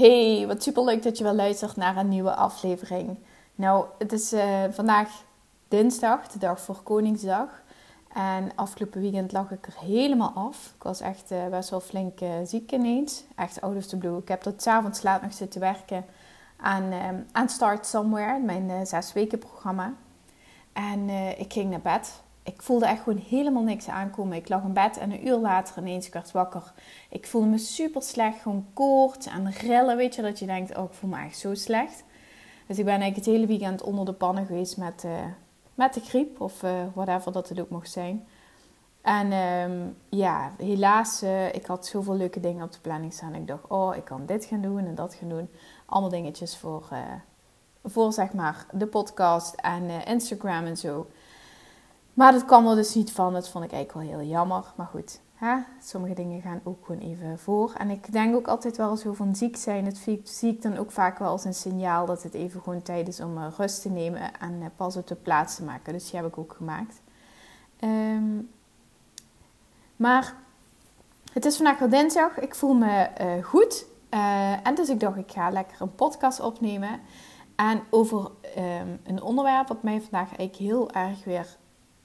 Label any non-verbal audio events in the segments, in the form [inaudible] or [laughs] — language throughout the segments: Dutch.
Hey, wat super leuk dat je wel luistert naar een nieuwe aflevering. Nou, het is uh, vandaag dinsdag, de dag voor Koningsdag. En afgelopen weekend lag ik er helemaal af. Ik was echt uh, best wel flink uh, ziek ineens. Echt out of the blue. Ik heb tot avonds laat nog zitten werken aan, aan Start Somewhere, mijn zes weken programma. En ik ging naar bed ik voelde echt gewoon helemaal niks aankomen. Ik lag in bed en een uur later ineens ik werd wakker. Ik voelde me super slecht, gewoon koorts en rillen. Weet je, dat je denkt, oh ik voel me echt zo slecht. Dus ik ben eigenlijk het hele weekend onder de pannen geweest met, uh, met de griep of uh, whatever dat het ook mocht zijn. En um, ja, helaas, uh, ik had zoveel leuke dingen op de planning staan. Ik dacht, oh, ik kan dit gaan doen en dat gaan doen. Allemaal dingetjes voor, voor zeg maar de podcast en Instagram en zo. Maar dat kwam er dus niet van. Dat vond ik eigenlijk wel heel jammer. Maar goed, hè? sommige dingen gaan ook gewoon even voor. En ik denk ook altijd wel zo van ziek zijn. Het zie ik dan ook vaak wel als een signaal dat het even gewoon tijd is om eh, rust te nemen en eh, pas op de plaats te maken. Dus die heb ik ook gemaakt. Ehm, maar het is vandaag wel dinsdag. Ik voel me uh, goed. En dus ik dacht, ik ga lekker een podcast opnemen. En over um, een onderwerp wat mij vandaag eigenlijk heel erg weer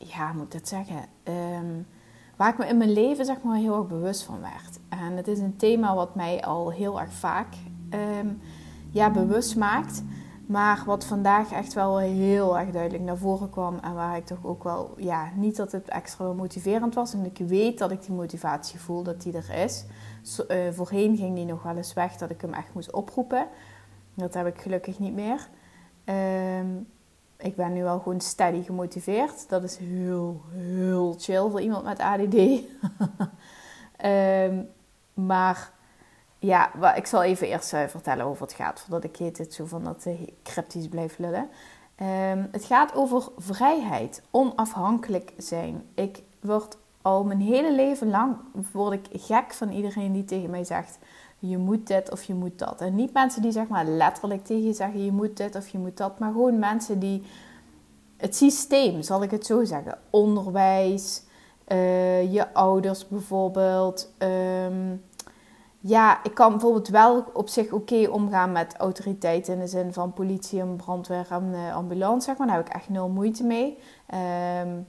ja, moet ik dat zeggen? Um, waar ik me in mijn leven zeg maar heel erg bewust van werd. En het is een thema wat mij al heel erg vaak um, ja, bewust maakt. Maar wat vandaag echt wel heel erg duidelijk naar voren kwam. En waar ik toch ook wel, ja, niet dat het extra motiverend was. En ik weet dat ik die motivatie voel, dat die er is. uh, voorheen ging die nog wel eens weg, dat ik hem echt moest oproepen. Dat heb ik gelukkig niet meer. Um, ik ben nu wel gewoon steady gemotiveerd. Dat is heel, heel chill voor iemand met ADD. [laughs] ehm, maar ja, ik zal even eerst uh, vertellen over het gaat. Voordat ik het zo van dat uh, cryptisch blijf lullen. Um, het gaat over vrijheid, onafhankelijk zijn. Ik word al mijn hele leven lang word ik gek van iedereen die tegen mij zegt: je moet dit of je moet dat. En niet mensen die zeg maar letterlijk tegen je zeggen je moet dit of je moet dat, maar gewoon mensen die het systeem, zal ik het zo zeggen, onderwijs, uh, je ouders bijvoorbeeld. Um, ja, ik kan bijvoorbeeld wel op zich oké omgaan met autoriteiten in de zin van politie en brandweer en uh, ambulance, zeg maar. Daar heb ik echt nul moeite mee. Um,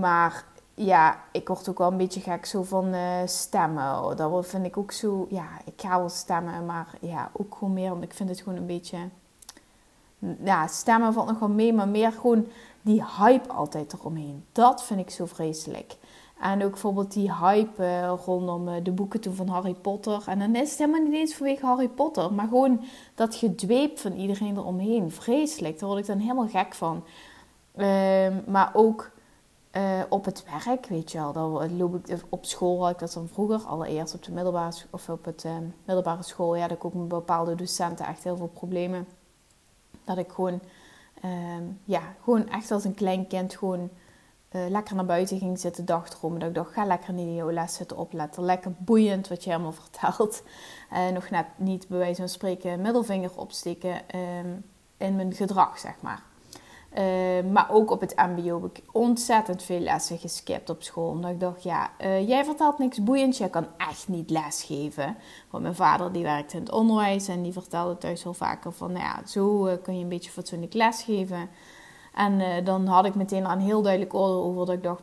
maar ja, ik word ook wel een beetje gek zo van uh, stemmen. Dat vind ik ook zo, ja, ik ga wel stemmen, maar ja, ook gewoon meer, want ik vind het gewoon een beetje, ja, stemmen valt nog wel mee, maar meer gewoon die hype altijd eromheen. Dat vind ik zo vreselijk. En ook bijvoorbeeld die hype uh, rondom uh, de boeken toen van Harry Potter. En dan is het helemaal niet eens vanwege Harry Potter, maar gewoon dat gedweep van iedereen eromheen. Vreselijk, daar word ik dan helemaal gek van. Uh, maar ook uh, op het werk, weet je wel. Dan loop ik op school, had ik dat dan vroeger, allereerst op de middelbare, of op het uh, middelbare school. Ja, had ik ook met bepaalde docenten echt heel veel problemen. Dat ik gewoon, uh, ja, gewoon echt als een klein kind gewoon uh, lekker naar buiten ging zitten dagdromen. Dat ik dacht, ga lekker niet in jouw les zitten opletten. Lekker boeiend wat je helemaal [laughs] vertelt. nog net niet bij wijze van spreken middelvinger opsteken ehm, in mijn gedrag, zeg maar. Uh, maar ook op het MBO heb ik ontzettend veel lessen geskipt op school. Omdat ik dacht, ja, uh, jij vertelt niks boeiends, jij kan echt niet lesgeven. Want mijn vader die werkt in het onderwijs en die vertelde thuis wel vaker van, nou ja, zo uh, kun je een beetje fatsoenlijk lesgeven. En dan had ik meteen een heel duidelijk oordeel over dat ik dacht,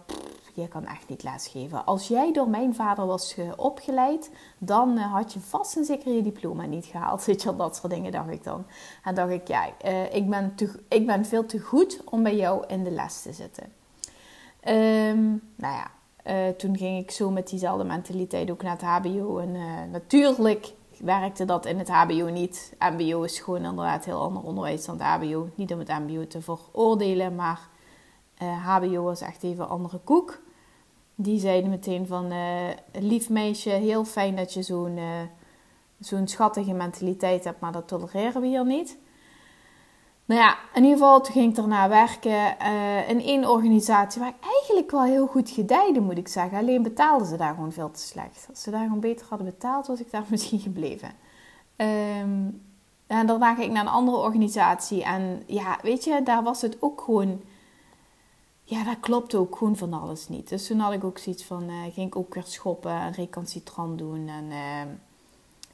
je kan echt niet lesgeven. Als jij door mijn vader was opgeleid, dan uh, had je vast en zeker je diploma niet gehaald. [laughs] Weet je dat soort dingen dacht ik dan. En dacht ik, ja, uh, ik, ben te, ik ben veel te goed om bij jou in de les te zitten. Um, nou ja, uh, toen ging ik zo met diezelfde mentaliteit ook naar het HBO. En natuurlijk werkte dat in het HBO niet. MBO is gewoon inderdaad heel ander onderwijs dan het HBO. Niet om het MBO te veroordelen, maar HBO was echt even een andere koek die zeiden meteen van... Uh, lief meisje, heel fijn dat je zo'n uh, zo'n schattige mentaliteit hebt, maar dat tolereren we hier niet. Nou ja, in ieder geval, toen ging ik daarna werken uh, in één organisatie waar ik eigenlijk wel heel goed gedijde, moet ik zeggen. Alleen betaalden ze daar gewoon veel te slecht. Als ze daar gewoon beter hadden betaald, was ik daar [laughs] misschien gebleven. Um, en daarna ging ik naar een andere organisatie. En ja, weet je, daar was het ook gewoon... Ja, daar klopte ook gewoon van alles niet. Dus toen had ik ook zoiets van... Uh, ging ik ook weer schoppen en recalcitrant doen. En uh,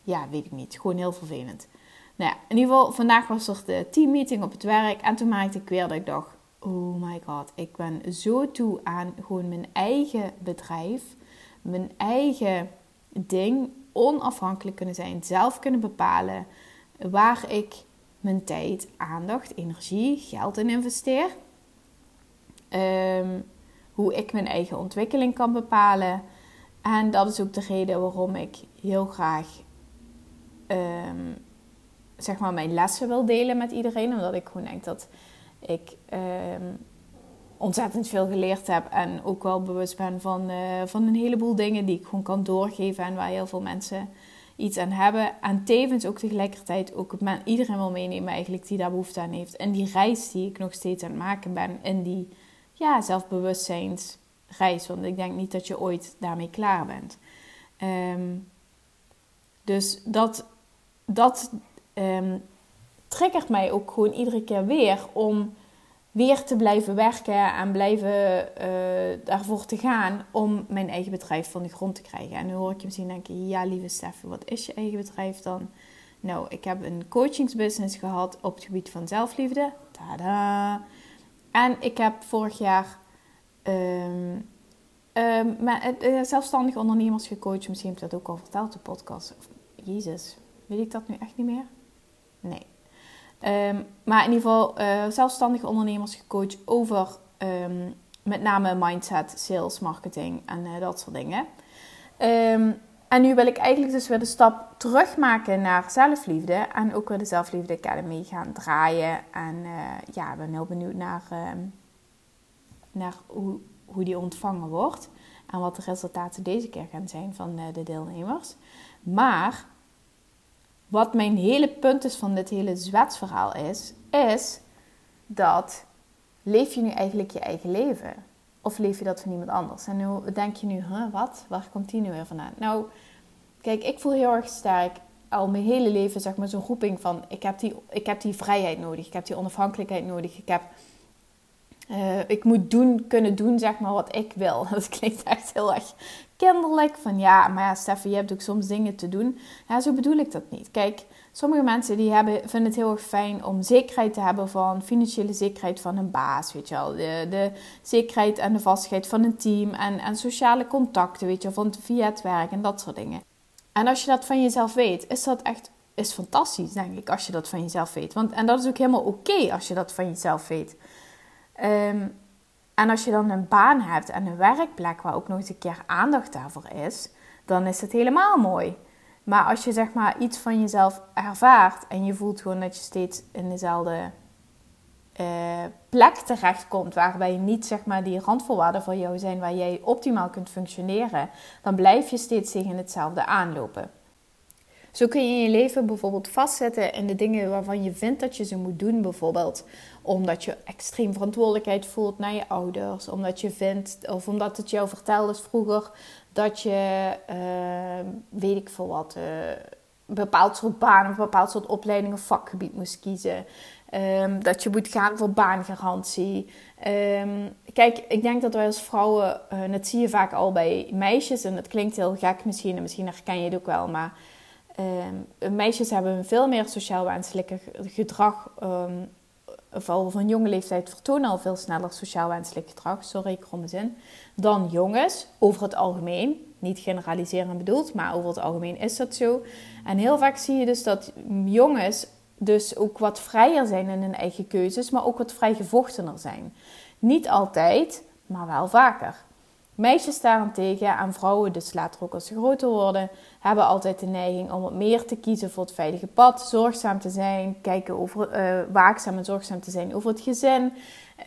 ja, weet ik niet. Gewoon heel vervelend. Nou ja, in ieder geval, vandaag was er de teammeeting op het werk. En toen maakte ik weer dat ik dacht... Oh my god, ik ben zo toe aan gewoon mijn eigen bedrijf. Mijn eigen ding. Onafhankelijk kunnen zijn. Zelf kunnen bepalen waar ik mijn tijd, aandacht, energie, geld in investeer. Um, hoe ik mijn eigen ontwikkeling kan bepalen. En dat is ook de reden waarom ik heel graag um, zeg maar mijn lessen wil delen met iedereen. Omdat ik gewoon denk dat ik um, ontzettend veel geleerd heb. En ook wel bewust ben van, uh, van een heleboel dingen die ik gewoon kan doorgeven. En waar heel veel mensen iets aan hebben. En tevens ook tegelijkertijd ook iedereen wil meenemen eigenlijk die daar behoefte aan heeft. En die reis die ik nog steeds aan het maken ben. In die ja, zelfbewustzijnsreis. Want ik denk niet dat je ooit daarmee klaar bent. Um, dus dat, dat um, triggert mij ook gewoon iedere keer weer om weer te blijven werken en blijven uh, daarvoor te gaan om mijn eigen bedrijf van de grond te krijgen. En nu hoor ik je misschien denken, ja lieve Steffen, wat is je eigen bedrijf dan? Nou, ik heb een coachingsbusiness gehad op het gebied van zelfliefde. Tada! En ik heb vorig jaar um, um, zelfstandige ondernemers gecoacht. Misschien heb ik dat ook al verteld, de podcast. Jezus, weet ik dat nu echt niet meer? Nee. Um, maar in ieder geval uh, zelfstandige ondernemers gecoacht over met name mindset, sales, marketing en dat soort dingen. Um, en nu wil ik eigenlijk dus weer de stap terug maken naar zelfliefde. En ook weer de Zelfliefde Academy gaan draaien. En uh, ja, ik ben heel benieuwd naar, naar hoe, hoe die ontvangen wordt. En wat de resultaten deze keer gaan zijn van de deelnemers. Maar wat mijn hele punt is van dit hele zwetsverhaal is, is dat leef je nu eigenlijk je eigen leven? Of leef je dat van iemand anders? En nu denk je nu, huh, wat? Waar komt die nu weer vandaan? Nou, kijk, ik voel heel erg sterk al mijn hele leven zeg maar zo'n roeping van ik heb, die, ik heb die vrijheid nodig, ik heb die onafhankelijkheid nodig, ik heb uh, ik moet doen, kunnen doen zeg maar wat ik wil. [laughs] Dat klinkt echt heel erg kinderlijk. Van ja, maar ja, Stefan, je hebt ook soms dingen te doen. Ja, zo bedoel ik dat niet. Kijk, sommige mensen die hebben, vinden het heel erg fijn om zekerheid te hebben van financiële zekerheid van een baas, weet je wel. De, de zekerheid en de vastigheid van een team en, en sociale contacten, weet je wel, van via het werk en dat soort dingen. En als je dat van jezelf weet, is dat echt is fantastisch, denk ik, als je dat van jezelf weet. Want, en dat is ook helemaal oké als je dat van jezelf weet. Um, en als je dan een baan hebt en een werkplek waar ook nog eens een keer aandacht daarvoor is, dan is het helemaal mooi. Maar als je zeg maar iets van jezelf ervaart en je voelt gewoon dat je steeds in dezelfde uh, plek terechtkomt, waarbij niet zeg maar die randvoorwaarden voor jou zijn waar jij optimaal kunt functioneren, dan blijf je steeds tegen hetzelfde aanlopen. Zo kun je je leven bijvoorbeeld vastzetten in de dingen waarvan je vindt dat je ze moet doen. Bijvoorbeeld omdat je extreem verantwoordelijkheid voelt naar je ouders. Omdat je vindt, of omdat het jou verteld is vroeger dat je, uh, weet ik veel wat, uh, een bepaald soort baan of een bepaald soort opleiding of vakgebied moest kiezen. Um, dat je moet gaan voor baangarantie. Um, kijk, ik denk dat wij als vrouwen, uh, dat zie je vaak al bij meisjes, en dat klinkt heel gek misschien, en misschien herken je het ook wel, maar meisjes hebben een veel meer sociaal wenselijke gedrag. Um, vooral van jonge leeftijd vertonen al veel sneller sociaal wenselijk gedrag, sorry, kromme zin, dan jongens, over het algemeen. Niet generaliseren bedoeld, maar over het algemeen is dat zo. En heel vaak zie je dus dat jongens dus ook wat vrijer zijn in hun eigen keuzes, maar ook wat vrijgevochtener zijn. Niet altijd, maar wel vaker. Meisjes daarentegen en vrouwen, dus later ook als ze groter worden, hebben altijd de neiging om wat meer te kiezen voor het veilige pad. Zorgzaam te zijn, kijken over, uh, waakzaam en zorgzaam te zijn over het gezin.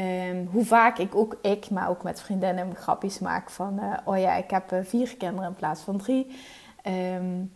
Um, hoe vaak ik ook, ik, maar ook met vriendinnen grapjes maak van... Uh, oh ja, ik heb uh, vier kinderen in plaats van drie. Um,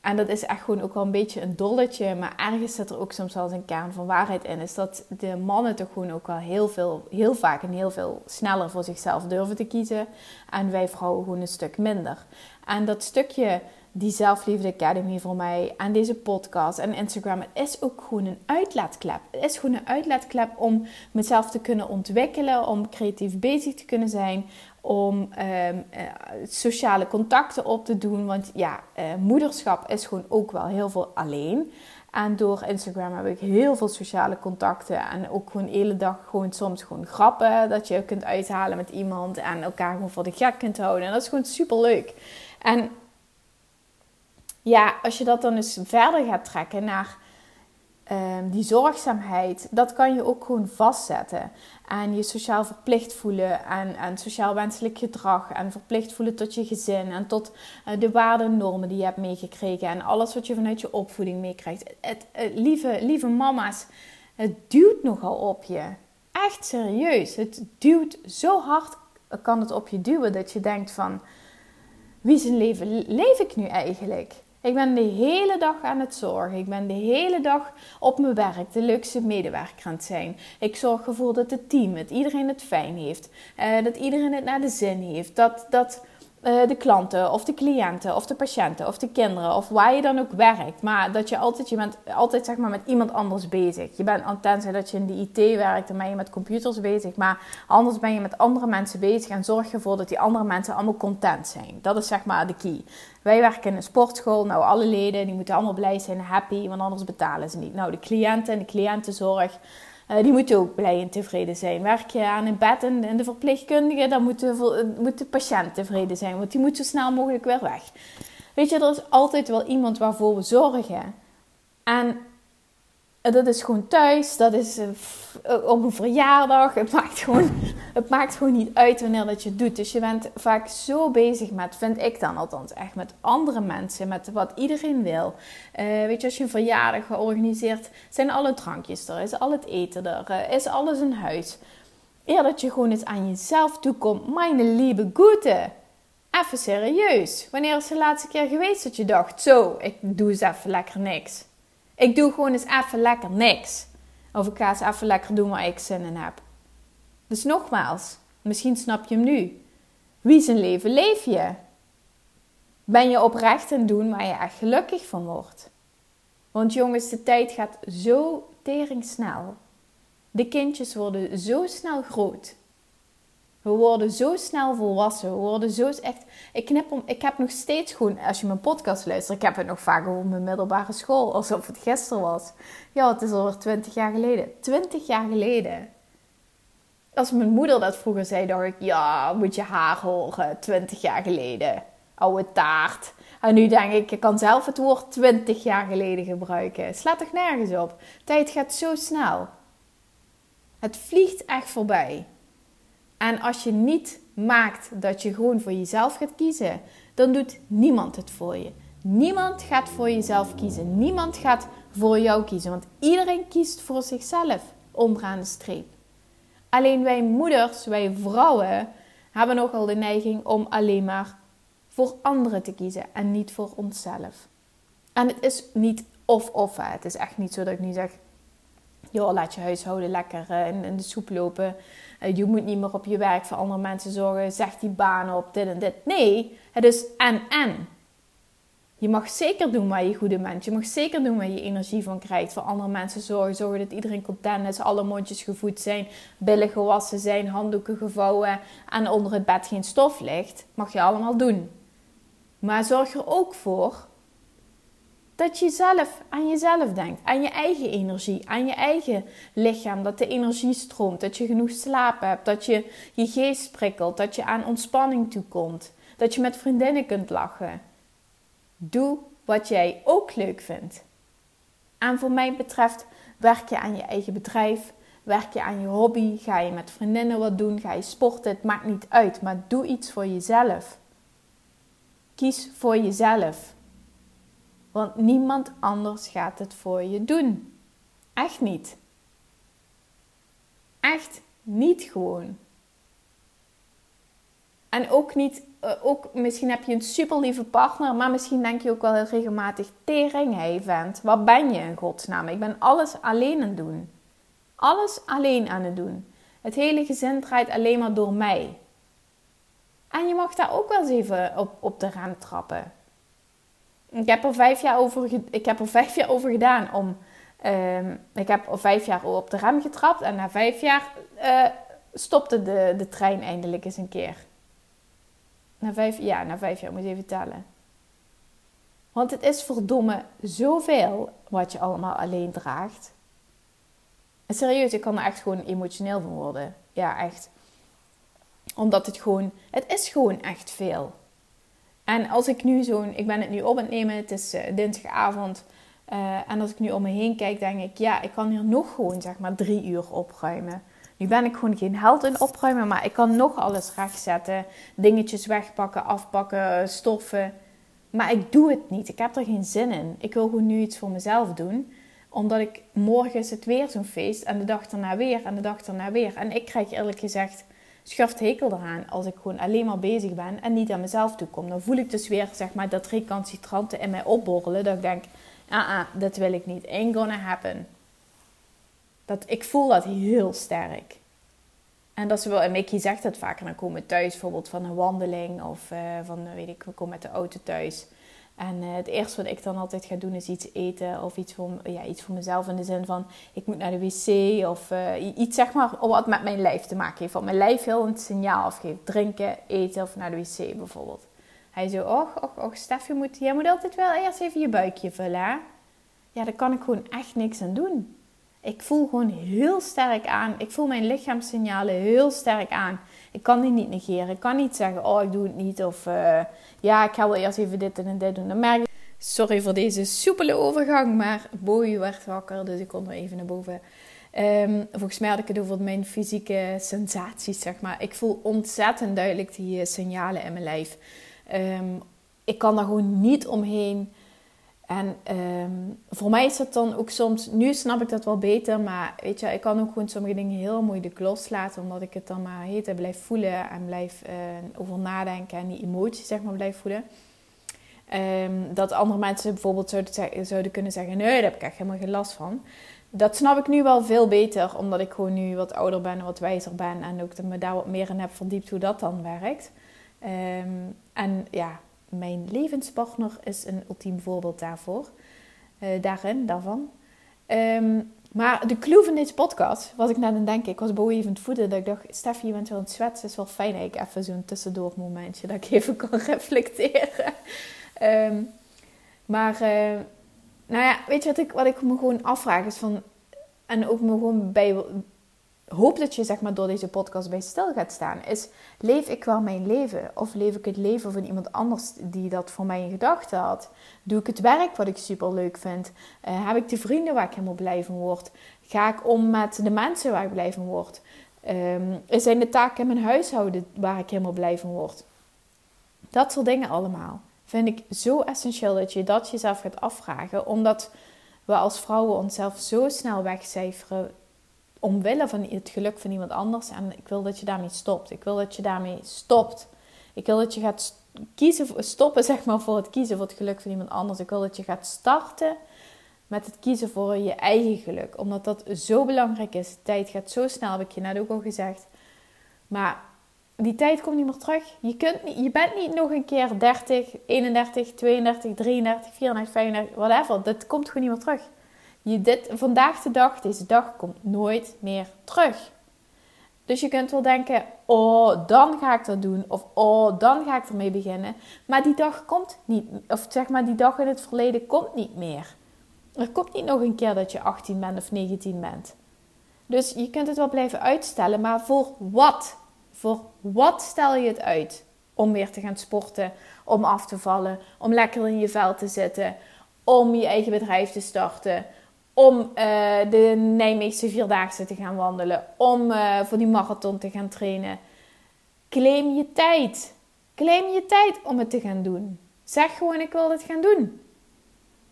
en dat is echt gewoon ook wel een beetje een dolletje, maar ergens zit er ook soms wel eens een kern van waarheid in. Is dat de mannen toch gewoon ook wel heel, veel, heel vaak en heel veel sneller voor zichzelf durven te kiezen. En wij vrouwen gewoon een stuk minder. En dat stukje die Zelfliefde Academy voor mij en deze podcast en Instagram, het is ook gewoon een uitlaatklep. Het is gewoon een uitlaatklep om mezelf te kunnen ontwikkelen, om creatief bezig te kunnen zijn, om ehm, eh, sociale contacten op te doen. Want ja, uh, moederschap is gewoon ook wel heel veel alleen. En door Instagram heb ik heel veel sociale contacten. En ook gewoon de hele dag gewoon soms gewoon grappen. Dat je kunt uithalen met iemand. En elkaar gewoon voor de gek kunt houden. En dat is gewoon super leuk. En ja, als je dat dan eens verder gaat trekken naar um, die zorgzaamheid, dat kan je ook gewoon vastzetten. En je sociaal verplicht voelen en, sociaal wenselijk gedrag. En verplicht voelen tot je gezin en tot uh, de waarden en normen die je hebt meegekregen. En alles wat je vanuit je opvoeding meekrijgt. Het, lieve, lieve mama's, het duwt nogal op je. Echt serieus. Het duwt zo hard, kan het op je duwen dat je denkt van... Wie zijn leven leef ik nu eigenlijk? Ik ben de hele dag aan het zorgen. Ik ben de hele dag op mijn werk de leukste medewerker aan het zijn. Ik zorg ervoor dat het team het, iedereen het fijn heeft. Uh, dat iedereen het naar de zin heeft. Dat, dat uh, de klanten of de cliënten of de patiënten of de kinderen of waar je dan ook werkt. Maar dat je altijd, je bent altijd zeg maar met iemand anders bezig. Je bent, tenzij dat je in de IT werkt, dan ben je met computers bezig. Maar anders ben je met andere mensen bezig en zorg ervoor dat die andere mensen allemaal content zijn. Dat is zeg maar de key. Wij werken in een sportschool. Nou, alle leden die moeten allemaal blij zijn, happy, want anders betalen ze niet. Nou, de cliënten en de cliëntenzorg uh, die moeten ook blij en tevreden zijn. Werk je aan een bed en, de verpleegkundige, dan moet de, moet de patiënt tevreden zijn, want die moet zo snel mogelijk weer weg. Weet je, er is altijd wel iemand waarvoor we zorgen. En dat is gewoon thuis, dat is uh, op een verjaardag. Het maakt, gewoon, [laughs] het maakt gewoon niet uit wanneer dat je het doet. Dus je bent vaak zo bezig met, vind ik dan althans, echt met andere mensen, met wat iedereen wil. Uh, weet je, als je een verjaardag georganiseerd, zijn alle drankjes er, is al het eten er, is alles in huis. Eer dat je gewoon eens aan jezelf toekomt, mijn lieve goede. Even serieus. Wanneer is de laatste keer geweest dat je dacht, zo, ik doe eens even lekker niks. Ik doe gewoon eens even lekker niks. Of ik ga eens even lekker doen waar ik zin in heb. Dus nogmaals, misschien snap je hem nu. Wie zijn leven leef je? Ben je oprecht in doen waar je echt gelukkig van wordt? Want jongens, de tijd gaat zo tering snel. De kindjes worden zo snel groot. We worden zo snel volwassen. We worden zo echt. Ik, knip om, ik heb nog steeds gewoon, als je mijn podcast luistert, ik heb het nog vaak over mijn middelbare school, alsof het gisteren was. Ja, het is alweer 20 jaar geleden. 20 jaar geleden. Als mijn moeder dat vroeger zei, dacht ik, ja, moet je haar horen. 20 jaar geleden. Oude taart. En nu denk ik, ik kan zelf het woord 20 jaar geleden gebruiken. Slaat toch nergens op? Tijd gaat zo snel. Het vliegt echt voorbij. En als je niet maakt dat je gewoon voor jezelf gaat kiezen, dan doet niemand het voor je. Niemand gaat voor jezelf kiezen. Niemand gaat voor jou kiezen. Want iedereen kiest voor zichzelf onderaan de streep. Alleen wij moeders, wij vrouwen, hebben nogal de neiging om alleen maar voor anderen te kiezen en niet voor onszelf. En het is niet of-of. Het is echt niet zo dat ik nu zeg: joh, laat je huishouden lekker eh, in, de soep lopen. Eh, je moet niet meer op je werk voor andere mensen zorgen. Zeg die baan op, dit en dit. Nee, het is en-en. Je mag zeker doen waar je goede bent. Je mag zeker doen waar je energie van krijgt. Voor andere mensen zorgen. Zorgen dat iedereen content is. Alle mondjes gevoed zijn. Billen gewassen zijn. Handdoeken gevouwen. En onder het bed geen stof ligt. Mag je allemaal doen. Maar zorg er ook voor dat je zelf aan jezelf denkt, aan je eigen energie, aan je eigen lichaam. Dat de energie stroomt, dat je genoeg slaap hebt, dat je je geest prikkelt, dat je aan ontspanning toekomt, dat je met vriendinnen kunt lachen. Doe wat jij ook leuk vindt. En voor mij betreft, werk je aan je eigen bedrijf, werk je aan je hobby, ga je met vriendinnen wat doen, ga je sporten, het maakt niet uit, maar doe iets voor jezelf. Kies voor jezelf. Want niemand anders gaat het voor je doen. Echt niet. Echt niet gewoon. En ook niet, eh, ook, misschien heb je een super lieve partner, maar misschien denk je ook wel heel regelmatig: tering, hey vent, wat ben je in godsnaam? Ik ben alles alleen aan het doen. Alles alleen aan het doen. Het hele gezin draait alleen maar door mij. En je mag daar ook wel eens even op, op de rem trappen. Ik heb er vijf jaar over, ik heb er vijf jaar over gedaan om. Uh, ik heb er vijf jaar op de rem getrapt en na vijf jaar uh, stopte de, de trein eindelijk eens een keer. Na vijf, ja, na vijf jaar moet je even tellen. Want het is verdomme zoveel wat je allemaal alleen draagt. En serieus, ik kan er echt gewoon emotioneel van worden. Ja, echt. Omdat het gewoon, het is gewoon echt veel. En als ik nu zo'n, ik ben het nu op het nemen, het is uh, dinsdagavond. Uh, en als ik nu om me heen kijk, denk ik, ja, ik kan hier nog gewoon zeg maar drie uur opruimen. Nu ben ik gewoon geen held in opruimen, maar ik kan nog alles rechtzetten. Dingetjes wegpakken, afpakken, stoffen. Maar ik doe het niet. Ik heb er geen zin in. Ik wil gewoon nu iets voor mezelf doen. Omdat ik morgen is het weer zo'n feest. En de dag daarna weer. En de dag daarna weer. En ik krijg eerlijk gezegd schuft hekel eraan als ik gewoon alleen maar bezig ben en niet aan mezelf toe kom. Dan voel ik dus weer zeg maar, dat recalcitranten in mij opborrelen. Dat ik denk, ah, ah, dat wil ik niet. Ain't gonna happen. Dat, ik voel dat heel sterk. En dat is wel, en Mickey zegt het vaker, dan komen we thuis bijvoorbeeld van een wandeling of uh, van, weet ik, we komen met de auto thuis. En uh, het eerste wat ik dan altijd ga doen is iets eten of iets voor, ja, iets voor mezelf. In de zin van, ik moet naar de wc of uh, iets zeg maar wat met mijn lijf te maken heeft. Wat mijn lijf heel een signaal afgeeft. Drinken, eten of naar de wc bijvoorbeeld. Hij zo, och, och, och, Stef, je moet, jij moet altijd wel eerst even je buikje vullen, hè? Ja, daar kan ik gewoon echt niks aan doen. Ik voel gewoon heel sterk aan. Ik voel mijn lichaamssignalen heel sterk aan. Ik kan die niet negeren. Ik kan niet zeggen, oh, ik doe het niet. Of uh, ja, ik ga wel eerst even dit en dit doen. Dan merk ik... Sorry voor deze soepele overgang, maar Bowie werd wakker, dus ik kon er even naar boven. Um, volgens mij had ik het over mijn fysieke sensaties, zeg maar. Ik voel ontzettend duidelijk die signalen in mijn lijf. Um, ik kan daar gewoon niet omheen. En um, voor mij is het dan ook soms, nu snap ik dat wel beter, maar weet je, ik kan ook gewoon sommige dingen heel moeilijk loslaten, omdat ik het dan maar heet blijf voelen en blijf uh, over nadenken en die emoties zeg maar blijf voelen. Um, dat andere mensen bijvoorbeeld zouden, kunnen zeggen, nee, daar heb ik echt helemaal geen last van. Dat snap ik nu wel veel beter, omdat ik gewoon nu wat ouder ben en wat wijzer ben en ook dat me daar wat meer in heb verdiept hoe dat dan werkt. Um, en ja, mijn levenspartner is een ultiem voorbeeld daarvoor. Uh, daarin, daarvan. Um, maar de clue van deze podcast, was ik net aan het denken, ik was boven even het voeden, dat ik dacht, Steffi, je bent wel aan het zwetsen, is wel fijn dat ik even zo'n tussendoor momentje, dat ik [laughs] even kan reflecteren. um, maar, uh, nou ja, weet je wat ik, wat ik me gewoon afvraag is van, en ook me gewoon bij hoop dat je zeg maar, door deze podcast bij stil gaat staan, is: leef ik wel mijn leven? Of leef ik het leven van iemand anders die dat voor mij in gedachten had? Doe ik het werk wat ik super leuk vind? Uh, heb ik de vrienden waar ik helemaal blij van word? Ga ik om met de mensen waar ik blij van word? Um, zijn de taken in mijn huishouden waar ik helemaal blij van word? Dat soort dingen allemaal. Vind ik zo essentieel dat je dat jezelf gaat afvragen, omdat we als vrouwen onszelf zo snel wegcijferen omwille van het geluk van iemand anders. En ik wil dat je daarmee stopt. Ik wil dat je daarmee stopt. Ik wil dat je gaat kiezen, stoppen [laughs] zeg maar, voor het kiezen voor het geluk van iemand anders. Ik wil dat je gaat starten met het kiezen voor je eigen geluk. Omdat dat zo belangrijk is. Tijd gaat zo snel, heb ik je net ook al gezegd. Maar die tijd komt niet meer terug. Je, kunt niet, je bent niet nog een keer 30, 31, 32, 33, 34, 35, whatever. Dat komt gewoon niet meer terug. Je dit, vandaag de dag, deze dag komt nooit meer terug. Dus je kunt wel denken, oh, dan ga ik dat doen. Of oh, dan ga ik ermee beginnen. Maar die dag komt niet, of zeg maar, die dag in het verleden komt niet meer. Er komt niet nog een keer dat je 18 bent of 19 bent. Dus je kunt het wel blijven uitstellen, maar voor wat? Voor wat stel je het uit? Om weer te gaan sporten, om af te vallen, om lekker in je vel te zitten, om je eigen bedrijf te starten, om uh, de Nijmeegse Vierdaagse te gaan wandelen, om uh, voor die marathon te gaan trainen. Claim je tijd. Claim je tijd om het te gaan doen. Zeg gewoon, ik wil dit gaan doen.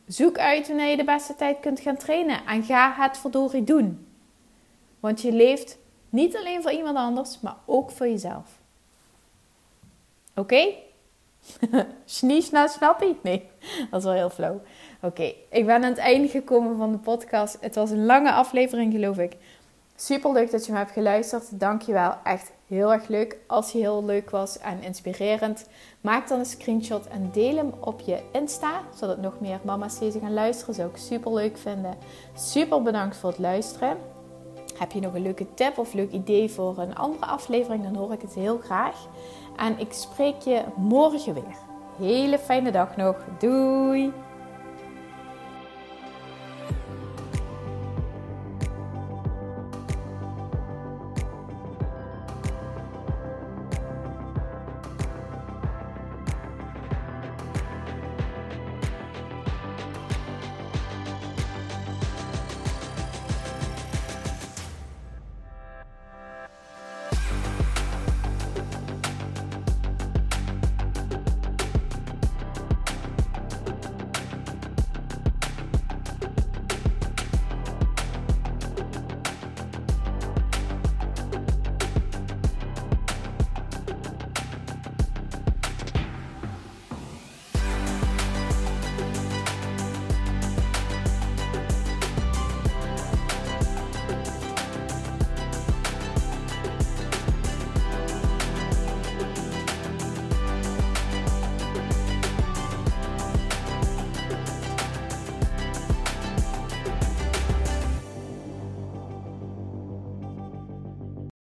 Zoek uit wanneer je de beste tijd kunt gaan trainen en ga het verdorie doen. Want je leeft niet alleen voor iemand anders, maar ook voor jezelf. Oké? [laughs] Okay? snappie? Nee, [laughs] dat is wel heel flauw. Oké, ik ben aan het einde gekomen van de podcast. Het was een lange aflevering, geloof ik. Super leuk dat je me hebt geluisterd. Dankjewel. Echt heel erg leuk. Als hij heel leuk was en inspirerend, maak dan een screenshot en deel hem op je Insta, zodat nog meer mama's deze gaan luisteren. Zou ik super leuk vinden. Super bedankt voor het luisteren. Heb je nog een leuke tip of leuk idee voor een andere aflevering, dan hoor ik het heel graag. En ik spreek je morgen weer. Hele fijne dag nog. Doei!